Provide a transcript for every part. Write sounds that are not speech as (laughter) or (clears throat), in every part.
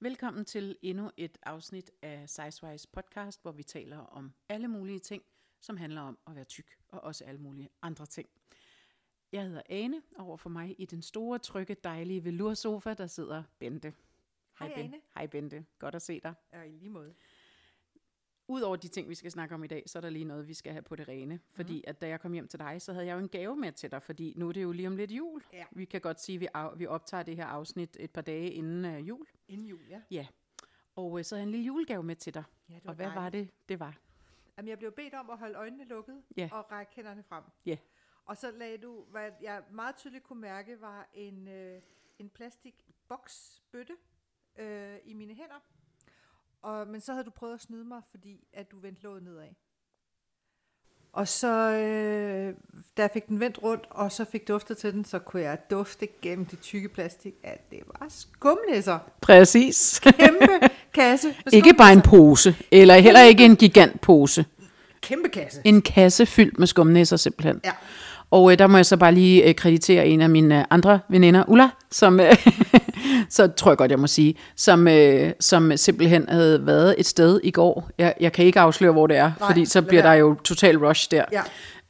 Velkommen til endnu et afsnit af Sizewise podcast, hvor vi taler om alle mulige ting, som handler om at være tyk, og også alle mulige andre ting. Jeg hedder Ane, og overfor mig i den store, trygge, dejlige veloursofa, der sidder Bente. Hej, Ben- Ane. Hej Bente, godt at se dig. Ja, i lige måde. Udover de ting, vi skal snakke om i dag, så er der lige noget, vi skal have på det rene. Fordi Mhm. at da jeg kom hjem til dig, så havde jeg jo en gave med til dig, fordi nu er det jo lige om lidt jul. Ja. Vi kan godt sige, at vi, af, vi optager det her afsnit et par dage inden uh, jul. Inden jul, ja. Ja, og øh, så havde jeg en lille julegave med til dig. ja det Og hvad var det, det var? Jamen, jeg blev bedt om at holde øjnene lukket Ja. og række hænderne frem. Ja. Og så lagde du, hvad jeg meget tydeligt kunne mærke, var en, øh, en plastikboksbøtte øh, i mine hænder. Og, men så havde du prøvet at snyde mig, fordi at du vendte låget nedad. Og så, øh, da jeg fik den vendt rundt, og så fik duftet til den, så kunne jeg dufte gennem det tykke plastik, at det var skumlæsser. Præcis. Kæmpe kasse. (laughs) ikke bare en pose, eller heller ikke en gigantpose. Kæmpe kasse. En kasse fyldt med skumnæsser simpelthen. Ja. Og øh, der må jeg så bare lige øh, kreditere en af mine øh, andre veninder, Ulla, som, øh, (laughs) så tror jeg godt, jeg må sige, som, øh, som simpelthen havde været et sted i går. Jeg, jeg kan ikke afsløre, hvor det er, Nej, fordi så bliver der jo total rush der. Ja.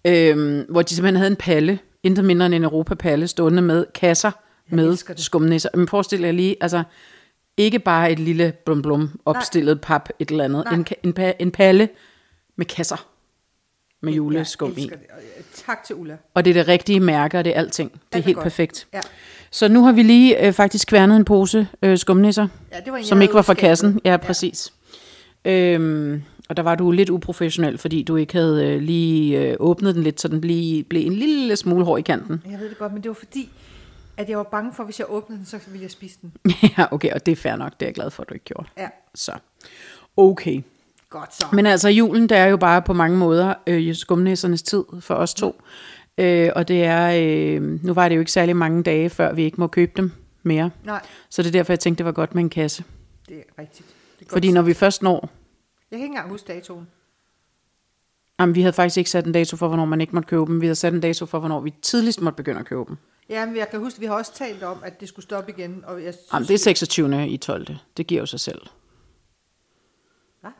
Øhm, hvor de simpelthen havde en palle, intet mindre end en Europa-palle, stående med kasser Jeg med skumnæsser. Men forestil jer lige, altså ikke bare et lille blum blum opstillet pap, et eller andet. Nej. En, en, en palle med kasser med juleskum i. øh, tak til Ulla. Og det er det rigtige mærke, og det er alting. Det er er helt godt. perfekt. Ja. Så nu har vi lige øh, faktisk kværnet en pose øh, skumnisser, Ja, det var en, som ikke var fra kassen. Ja, præcis. Øhm, og der var du lidt uprofessionel, fordi du ikke havde øh, lige øh, åbnet den lidt, så den blev, blev en lille smule hård i kanten. Jeg ved det godt, men det var fordi, at jeg var bange for, at hvis jeg åbnede den, så ville jeg spise den. (laughs) ja, okay, og det er fair nok. Det er jeg glad for, at du ikke gjorde. Ja, Så, okay. godt så. Men altså, julen, det er jo bare på mange måder øh, skumnissernes tid for os to. Øh, og det er, øh, nu var det jo ikke særlig mange dage, før vi ikke må købe dem mere. Nej, Så det er derfor, jeg tænkte, det var godt med en kasse. det er rigtigt. Det er Fordi når vi først når... Jeg kan ikke engang huske datoen. Jamen, vi havde faktisk ikke sat en dato for, hvornår man ikke måtte købe dem. Vi havde sat en dato for, hvornår vi tidligst måtte begynde at købe dem. Ja, men jeg kan huske, vi har også talt om, at det skulle stoppe igen. Og jeg synes, Jamen, det er 26. i 12. Det giver jo sig selv. Hvad?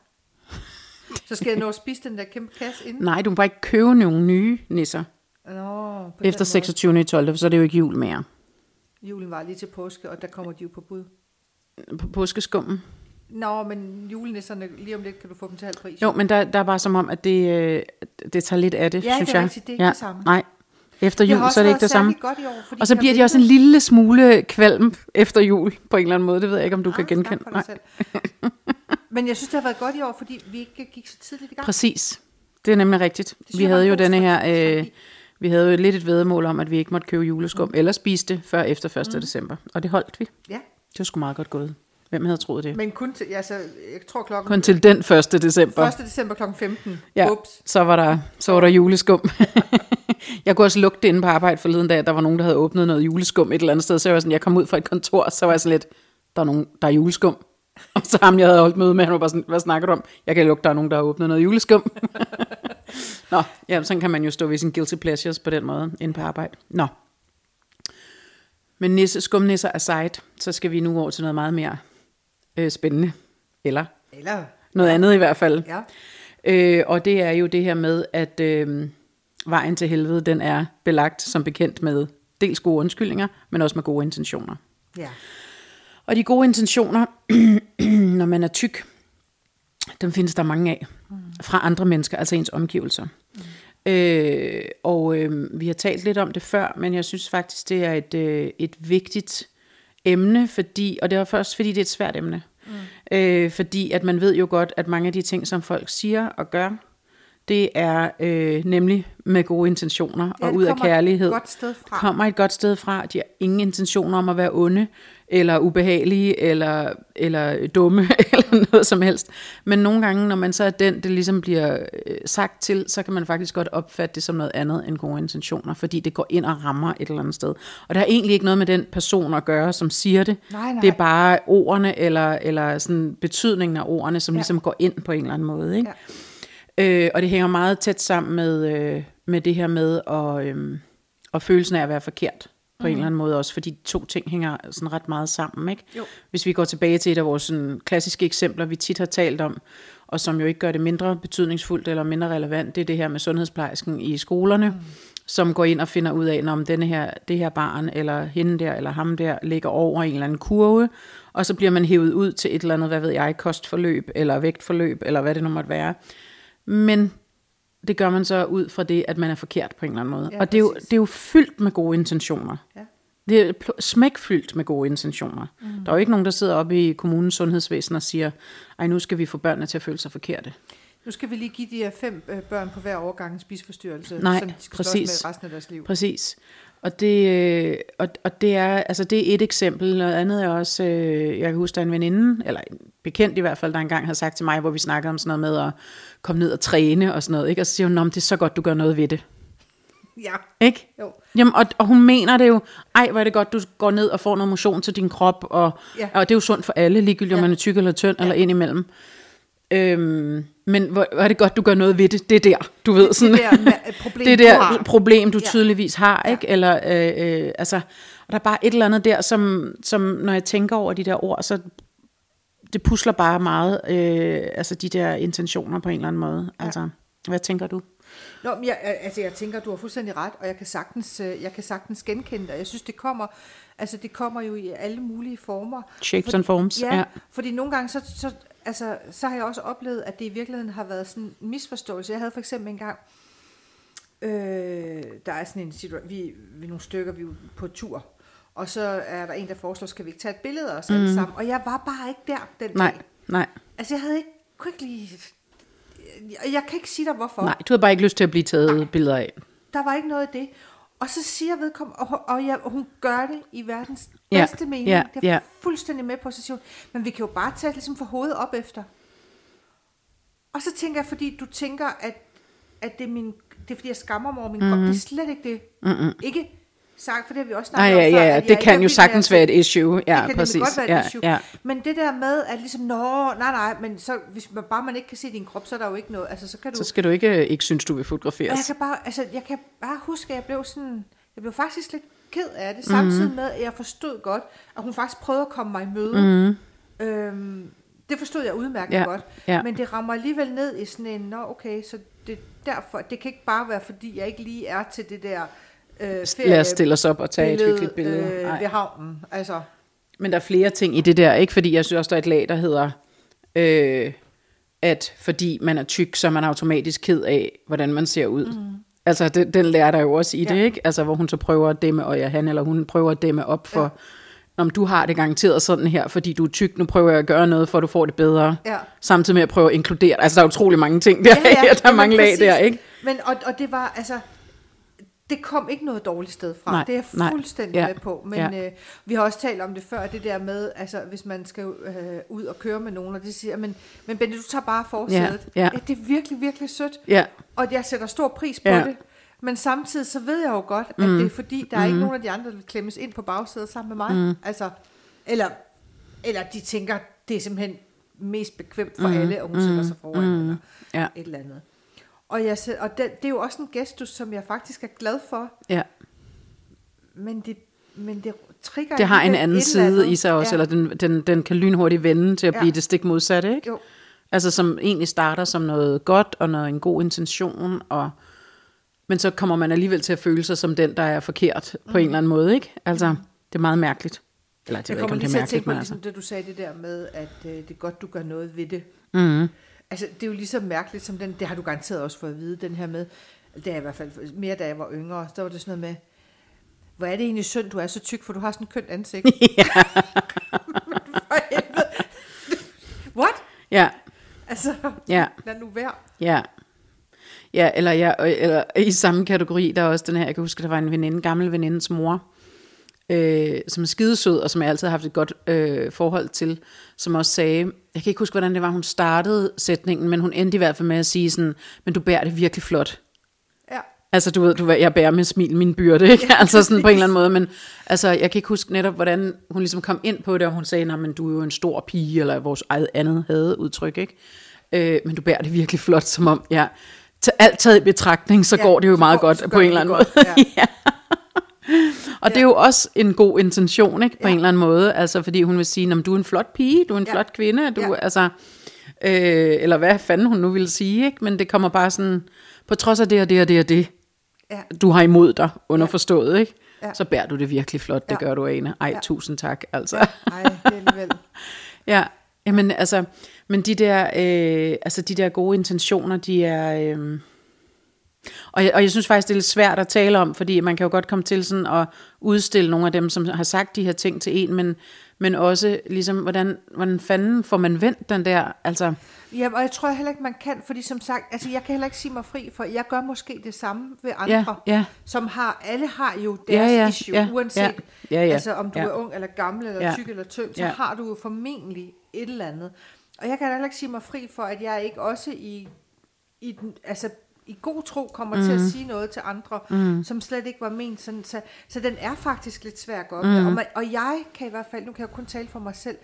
Så skal jeg nå at spise den der kæmpe kasse inden? Nej, du må bare ikke købe nogle nye nisser Nå, efter den 26. i 12. For så er det jo ikke jul mere. Julen var lige til påske, og der kommer de jo på bud. På påskeskummen. Nå, men julenisserne, lige om lidt kan du få dem til halv pris. Jo, men der, der er bare som om, at det, øh, det tager lidt af det, Ja, det synes er jeg. rigtigt. Det er ikke det samme. Nej, efter Det jul, så er det ikke det samme. godt i år, Og så bliver de også en lille smule kvalm efter jul, på en eller anden måde. Det ved jeg ikke, om du kan Ah, snak genkende. Nej. Men jeg synes, det har været godt i år, fordi vi ikke gik så tidligt i gang. Præcis. Det er nemlig rigtigt. synes Vi havde jo denne her, øh, vi havde jo lidt et vedmål om, at vi ikke måtte købe juleskum, mm. eller spise det før efter 1. Mm. december. Og det holdt vi. Ja, Det var sgu meget godt gået. Hvem havde troet det? men kun til, altså, jeg tror klokken Kun til den 1. december. 1. december kl. 15. Ja, Ups. så var der, så var der juleskum. (laughs) jeg kunne også lugte det inde på arbejde forleden dag, der var nogen, der havde åbnet noget juleskum et eller andet sted. Så jeg var sådan, jeg kom ud fra et kontor, så var jeg sådan lidt, der er, nogen, der er juleskum. (laughs) Og så ham, jeg havde holdt møde med, han var bare sådan, hvad snakker du om? Jeg kan lugte, der er nogen, der har åbnet noget juleskum. (laughs) Nå, ja, sådan kan man jo stå ved sin guilty pleasures på den måde, inde på arbejde. Nå. Men nisse, skumnisser aside, så skal vi nu over til noget meget mere øh, spændende. Eller Eller, noget andet i hvert fald. ja. Øh, og det er jo det her med, at øh, vejen til helvede, den er belagt som bekendt med dels gode undskyldninger, men også med gode intentioner. Ja. Og de gode intentioner, (clears throat) når man er tyk, dem findes der mange af fra andre mennesker, altså ens omgivelser. Øh, og øh, vi har talt lidt om det før, men jeg synes faktisk, det er et, øh, et vigtigt emne, fordi, og det er først fordi, det er et svært emne. Mm. Øh, fordi at man ved jo godt, at mange af de ting, som folk siger og gør, det er øh, nemlig med gode intentioner Ja, og ud af kommer et kærlighed. godt sted fra. Kommer et godt sted fra. De har ingen intentioner om at være onde, eller ubehagelige, eller, eller dumme, (laughs) eller noget som helst. Men nogle gange, når man så er den, det ligesom bliver øh, sagt til, så kan man faktisk godt opfatte det som noget andet end gode intentioner, fordi det går ind og rammer et eller andet sted. Og det har egentlig ikke noget med den person at gøre, som siger det. Nej, nej. Det er bare ordene, eller, eller sådan betydningen af ordene, som ja. ligesom går ind på en eller anden måde. Ikke? Ja. Øh, og det hænger meget tæt sammen med, øh, med det her med at, øh, og følelsen af at være forkert. på mm. en eller anden måde også, fordi de to ting hænger sådan ret meget sammen, ikke? Jo. Hvis vi går tilbage til et af vores sådan, klassiske eksempler, vi tit har talt om, og som jo ikke gør det mindre betydningsfuldt eller mindre relevant, det er det her med sundhedsplejersken i skolerne, mm. som går ind og finder ud af, om denne her, det her barn, eller hende der, eller ham der, ligger over en eller anden kurve, og så bliver man hævet ud til et eller andet, hvad ved jeg, kostforløb, eller vægtforløb, eller hvad det nu måtte være. Men det gør man så ud fra det, at man er forkert på en eller anden måde. Ja, og det er, jo, det er jo fyldt med gode intentioner. Ja. Det er smækfyldt med gode intentioner. Mm. Der er jo ikke nogen, der sidder oppe i kommunens sundhedsvæsen og siger, ej, nu skal vi få børnene til at føle sig forkerte. Nu skal vi lige give de her fem øh, børn på hver årgang en spiseforstyrrelse, Nej, som de skal præcis. med resten af deres liv. Præcis. Og det, øh, og, og det er altså det er et eksempel. Noget andet er også, øh, jeg kan huske, der er en veninde, eller en bekendt i hvert fald, der engang har sagt til mig, hvor vi snakkede om sådan noget med at komme ned og træne og sådan noget. Ikke? Og så siger hun, "Nå, det er så godt, du gør noget ved det. Ja, Ikke? jo. Jamen, og, og hun mener det jo, ej, hvor er det godt, du går ned og får noget motion til din krop, og, Ja. og det er jo sundt for alle, ligegyldigt om Ja. man er tyk eller tynd, eller indimellem. Øhm, men hvor, hvor er det godt, du gør noget ved det. Det er der, du ved. Sådan, det der (laughs) problem, det du der har. problem, du Ja. tydeligvis har, Ja. ikke? Eller, øh, øh, altså, og der er bare et eller andet der, som, som når jeg tænker over de der ord, så det pusler bare meget, øh, altså de der intentioner på en eller anden måde. Altså, hvad tænker du? Nå, men jeg, altså, jeg tænker, du har fuldstændig ret, og jeg kan sagtens, øh, jeg kan sagtens genkende det. Jeg synes, det kommer, altså, det kommer jo i alle mulige former. Shapes and forms, Ja, ja. fordi nogle gange, så, så, altså, så har jeg også oplevet, at det i virkeligheden har været sådan en misforståelse. Jeg havde for eksempel en gang, øh, der er sådan en situation, vi, vi nogle stykker, vi er på tur, og så er der en, der foreslår, skal vi ikke tage et billede af os mm. alle sammen? Og jeg var bare ikke der den Nej, dag. nej, Altså, jeg havde ikke, kunne ikke lige... Jeg, jeg kan ikke sige dig, hvorfor. nej. Du havde bare ikke lyst til at blive taget billeder af. Der var ikke noget af det. Og så siger vedkommende, og, og, jeg, og hun gør det i verdens Ja, bedste mening. ja, det er ja. fuldstændig med på station. Men vi kan jo bare tage det ligesom for hovedet op efter. Og så tænker jeg, fordi du tænker, at, at det, er min, det er fordi, jeg skammer mig over min mm-hmm. krop. Det er slet ikke det. Mm-hmm. Ikke sagt, for det har vi også snakket ja, om før, ja, det kan jo sagtens være et issue. Ja, det kan præcis. godt være et ja, issue. ja. Men det der med, at ligesom, nå, nej, nej, men så, hvis man, bare man ikke kan se din krop, så er der jo ikke noget. Altså, så kan du, Så skal du ikke ikke synes, du vil og jeg fotograferes. kan bare, altså, jeg kan bare huske, at jeg blev sådan, jeg blev faktisk lidt ked af det, samtidig med, at jeg forstod godt, at hun faktisk prøvede at komme mig i møde. Mm. Øhm, det forstod jeg udmærket Ja, godt. ja. Men det rammer alligevel ned i sådan en, nå okay, så det, derfor, det kan ikke bare være, fordi jeg ikke lige er til det der øh, Lad os stille os op og tage et billede, hyggeligt billede. Øh, Nej. ved havnen. Altså, Men der er flere ting i det der, ikke? Fordi jeg synes også, der er et lag, der hedder, øh, at fordi man er tyk, så er man automatisk ked af, hvordan man ser ud. Mm. Altså, det, den lærer der jo også i det, Ja. ikke? Altså, hvor hun så prøver at dæmme, og ja, han eller hun prøver at dæmme op for, om du har det garanteret sådan her, fordi du er tyk, nu prøver jeg at gøre noget, for at du får det bedre. Ja. Samtidig med at prøve at inkludere. Altså, der er utrolig mange ting der, ja, ja. (laughs) der er mange lag præcis. der, ikke? Men, og, og det var, altså, det kom ikke noget dårligt sted fra. Nej, det er jeg nej. fuldstændig Ja, med på. Men ja. øh, vi har også talt om det før, det der med, altså, hvis man skal øh, ud og køre med nogen, og de siger, men, men Bente, du tager bare forsædet. Ja, ja. det er virkelig, virkelig sødt. Ja, Og jeg sætter stor pris på Ja. det. Men samtidig så ved jeg jo godt, at mm. det er fordi, der er ikke nogen af de andre, der vil klemmes ind på bagsædet sammen med mig. Mm. Altså, eller, eller de tænker, det er simpelthen mest bekvemt for mm. alle, og hun mm. sætter sig foran. Mm. Eller ja, et eller andet. Og, jeg, og det, det er jo også en gestus, som jeg faktisk er glad for, ja. men det, men det trigger Det har en anden side i sig også, ja. eller den, den, den kan lynhurtigt vende til at Ja. blive det stik modsatte, ikke? Jo. Altså som egentlig starter som noget godt, og noget, en god intention, og, men så kommer man alligevel til at føle sig som den, der er forkert på en eller anden måde, ikke? Altså, det er meget mærkeligt. Eller det Jeg ikke, kommer om lige til at tænke på, altså. ligesom det du sagde det der med, at øh, det er godt, du gør noget ved det. Mm. Altså, det er jo lige så mærkeligt som den, det har du garanteret også fået at vide, den her med, det er i hvert fald mere, da jeg var yngre, så var det sådan noget med, hvor er det egentlig synd, du er så tyk, for du har sådan et kønt ansigt. (laughs) Helvede. What? Ja, Altså, ja, lad nu være. ja. Ja, eller, ja, eller i samme kategori, der er også den her, jeg kan huske, der var en veninde, gammel venindes mor, øh, som er skidesød, og som jeg altid har haft et godt øh, forhold til, som også sagde, jeg kan ikke huske, hvordan det var, hun startede sætningen, men hun endte i hvert fald med at sige sådan, men du bærer det virkelig flot. Ja. Altså, du ved, du, jeg bærer med smil min byrde, ikke? Ja, (laughs) altså sådan på en eller anden måde, men altså, jeg kan ikke huske netop, hvordan hun ligesom kom ind på det, og hun sagde, men du er jo en stor pige, eller vores eget andet havde udtryk, ikke? Øh, men du bærer det virkelig flot, som om, ja, til alt taget i betragtning, så Ja, går det jo meget går- godt på en eller anden måde. ja. (laughs) ja. (laughs) Og det er jo også en god intention, ikke, på Ja. en eller anden måde. Altså, fordi hun vil sige, du er en flot pige, du er en Ja. flot kvinde, du, Ja. altså, øh, eller hvad fanden hun nu vil sige, ikke? Men det kommer bare sådan, på trods af det og det og det og det, Ja. du har imod dig, underforstået, ikke? Ja. Så bærer du det virkelig flot, det Ja. gør du, Ane. Ej, Ja. tusind tak, altså. Ej, det. (laughs) Ja, jamen altså, men de der, øh, altså de der gode intentioner, de er, øh, og, jeg, og jeg synes faktisk, det er lidt svært at tale om, fordi man kan jo godt komme til sådan at udstille nogle af dem, som har sagt de her ting til en, men, men også ligesom, hvordan, hvordan fanden får man vendt den der, altså, Ja, og jeg tror heller ikke, man kan, fordi som sagt, altså jeg kan heller ikke sige mig fri, for jeg gør måske det samme ved andre, Ja, ja. som har, alle har jo Ja, deres ja, issue, ja, uanset, ja, ja, ja, altså om du ja. er ung eller gammel, eller Ja. tyk eller tynd, så Ja. har du jo formentlig et eller andet. Og jeg kan heller ikke sige mig fri for, at jeg ikke også i, i den, altså i god tro kommer mm. til at sige noget til andre, mm. som slet ikke var ment sådan. Så, så den er faktisk lidt svær at gå op med. Og, man, og jeg kan i hvert fald, nu kan jeg kun tale for mig selv,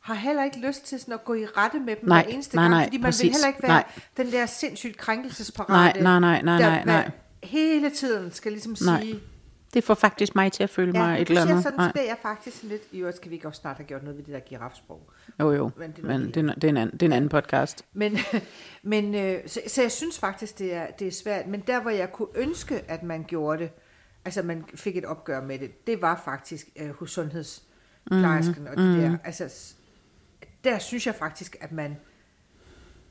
har heller ikke lyst til sådan at gå i rette med dem Nej, hver eneste nej, gang, nej, fordi man præcis. vil heller ikke være Nej. den der sindssygt krænkelsesparate, Nej, nej, nej, nej, der nej, nej. hele tiden skal ligesom Nej. sige, det får faktisk mig til at føle ja, mig et eller andet. sådan, Nej. så bliver jeg faktisk sådan lidt, i øvrigt skal vi ikke også snart have gjort noget ved det der girafsprog. Jo, jo, Men det er men det, er- det, er en anden, det er en anden podcast. Men, (laughs) men øh, så, så jeg synes faktisk, det er, det er svært. Men der, hvor jeg kunne ønske, at man gjorde det, altså man fik et opgør med det, det var faktisk øh, hos sundhedsplejersken mm, og de der. Altså, s- der synes jeg faktisk, at man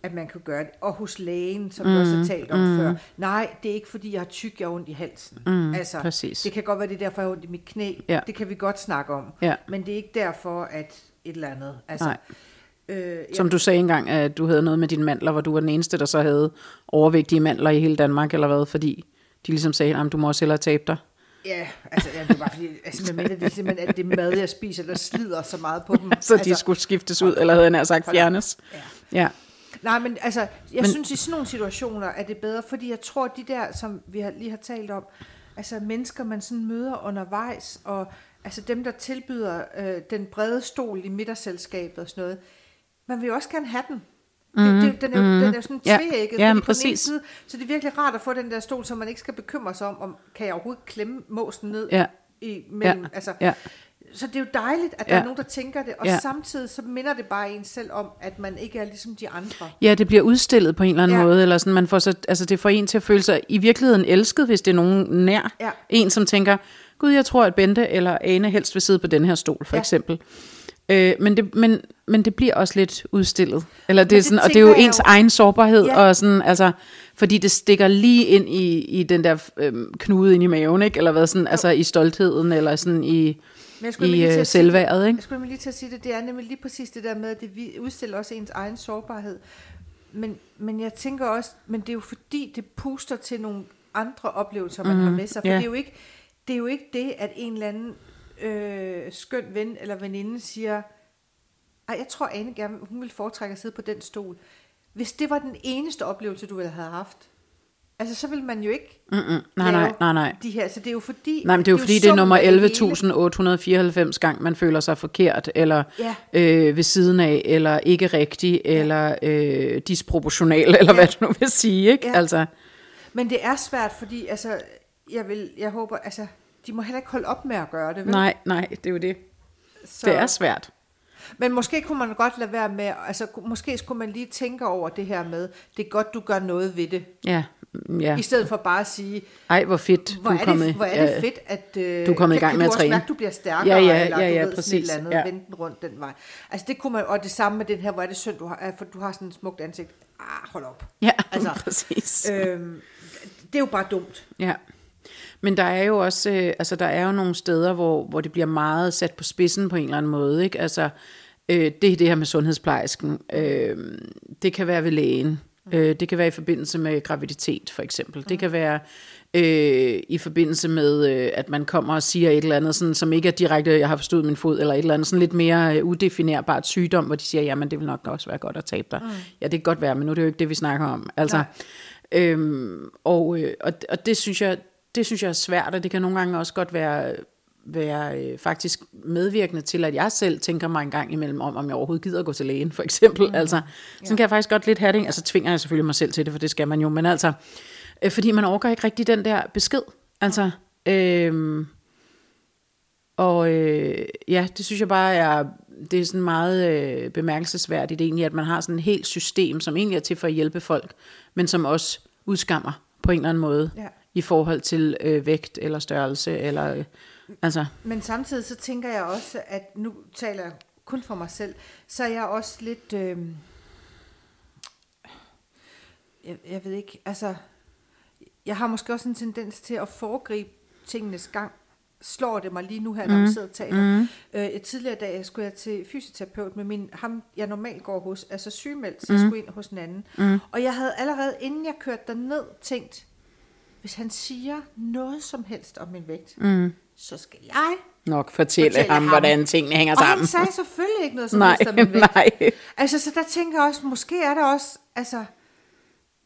at man kan gøre det. Og hos lægen, som mm, vi også har talt om mm. før. Nej, det er ikke fordi, jeg har tyk, jeg har ondt i halsen. Mm, altså, præcis. Det kan godt være, det er derfor, jeg har ondt i mit knæ. Ja. Det kan vi godt snakke om. Ja. Men det er ikke derfor, at et eller andet. Altså, Nej. Øh, Som du sagde engang, at du havde noget med dine mandler, hvor du var den eneste, der så havde overvægtige mandler i hele Danmark, eller hvad, fordi de ligesom sagde, at du må også hellere tabe dig. Ja, altså ja, det er bare fordi, altså, med mindre det er simpelthen, at det mad, jeg spiser, der slider så meget på dem. (laughs) Så altså, de skulle skiftes ud, eller havde jeg nær sagt fjernes. Ja. Ja. Nej, men altså, jeg Men- synes i sådan nogle situationer er det bedre, fordi jeg tror, de der, som vi har, lige har talt om, altså mennesker, man sådan møder undervejs, og altså dem, der tilbyder øh, den brede stol i middagsselskabet og sådan noget, man vil jo også gerne have den. Mm, det, det, den, er, jo, den er jo sådan Mhm. Ja. tvægget, Ja, præcis. side, så det er virkelig rart at få den der stol, så man ikke skal bekymre sig om, om kan jeg overhovedet klemme måsen ned Ja. i mellem, Ja. altså, Ja. Så det er jo dejligt, at der Ja. er nogen, der tænker det, og Ja. samtidig så minder det bare en selv om, at man ikke er ligesom de andre. Ja, det bliver udstillet på en eller anden Ja. måde, eller sådan, man får så, altså det får en til at føle sig i virkeligheden elsket, hvis det er nogen nær. Ja. En, som tænker, gud, jeg tror, at Bente eller Ane helst vil sidde på den her stol, for Ja. eksempel. Øh, men, det, men, men det bliver også lidt udstillet. Eller det er det sådan, og det er jo ens jo. egen sårbarhed, Ja. og sådan, altså, fordi det stikker lige ind i, i den der øhm, knude ind i maven, ikke? eller hvad sådan, altså i stoltheden, eller sådan i, jeg i øh, det. ikke? Jeg skulle lige til at sige det. Det er nemlig lige præcis det der med, at det udstiller også ens egen sårbarhed. Men, men jeg tænker også, men det er jo fordi, det puster til nogle andre oplevelser, man har med sig. For ja. det, er jo ikke, det er jo ikke det, at en eller anden øh, skøn ven eller veninde siger, ej, jeg tror Ane gerne, hun ville foretrække at sidde på den stol. Hvis det var den eneste oplevelse, du ville have haft, altså så vil man jo ikke Mm-mm. Nej, nej, nej, nej. de her. Så det er jo fordi... Nej, men det er jo fordi, det er nummer af det hele. 11.894 gang, man føler sig forkert, eller Ja. øh, ved siden af, eller ikke rigtig, eller øh, disproportional, eller hvad du nu vil sige, ikke? Ja. Altså, Men det er svært, fordi altså, jeg, vil, jeg håber, altså, de må heller ikke holde op med at gøre det, vel? nej, nej, det er jo det. Så, Det er svært. Men måske kunne man godt lade være med, altså måske skulle man lige tænke over det her med, det er godt, du gør noget ved det, Ja, mm, ja. i stedet for bare at sige, Ej, hvor fedt. hvor du er, det, kommet, hvor er det fedt, at øh, Du er kommet i gang kan med du at træne. mærke, du bliver stærkere, Ja, ja, eller ja, du ja, ved, sådan et eller andet, ja. vende den rundt den vej. Altså det kunne man, og det samme med den her, hvor er det synd, du har, for du har sådan et smukt ansigt. Ah, hold op. Ja, Altså, (laughs) præcis. Øhm, det er jo bare dumt. Ja. Men der er jo også, øh, altså der er jo nogle steder, hvor, hvor det bliver meget sat på spidsen på en eller anden måde, ikke? Altså, øh, det er det her med sundhedsplejersken. Øh, det kan være ved lægen. Øh, det kan være i forbindelse med graviditet, for eksempel. Det kan være øh, i forbindelse med, øh, at man kommer og siger et eller andet, sådan, som ikke er direkte, jeg har forstået min fod, eller et eller andet, sådan lidt mere øh, udefinerbart sygdom, hvor de siger, jamen det vil nok også være godt at tabe dig. Mm. Ja, det kan godt være, men nu er det jo ikke det, vi snakker om. Altså, øhm, og, øh, og, og det synes jeg, det synes jeg er svært, og det kan nogle gange også godt være, være øh, faktisk medvirkende til, at jeg selv tænker mig en gang imellem om, om jeg overhovedet gider at gå til lægen, for eksempel. Mm. Altså, sådan ja. kan jeg faktisk godt lidt have det. Altså tvinger jeg selvfølgelig mig selv til det, for det skal man jo, men altså, øh, fordi man overgår ikke rigtig den der besked. Altså, øh, Og øh, ja, det synes jeg bare er, det er sådan meget øh, bemærkelsesværdigt egentlig, at man har sådan et helt system, som egentlig er til for at hjælpe folk, men som også udskammer på en eller anden måde Ja. I forhold til øh, vægt eller størrelse eller øh, altså Men samtidig så tænker jeg også, at nu taler jeg kun for mig selv, så er jeg også lidt, øh, jeg, jeg ved ikke, altså, jeg har måske også en tendens til at foregribe tingenes gang, slår det mig lige nu her, når vi sidder og taler. Mm. Øh, tidligere dag skulle jeg til fysioterapeut med min, ham jeg normalt går hos, altså sygemeldt, så jeg skulle ind hos en anden. Mm. Og jeg havde allerede, inden jeg kørte derned, tænkt, hvis han siger noget som helst om min vægt, mm. så skal jeg nok fortælle, Fortælle ham, ham. hvordan tingene hænger Og sammen. han sagde selvfølgelig ikke noget som Nej, helst om min vægt. nej. Altså, så der tænker jeg også, måske er der også, altså,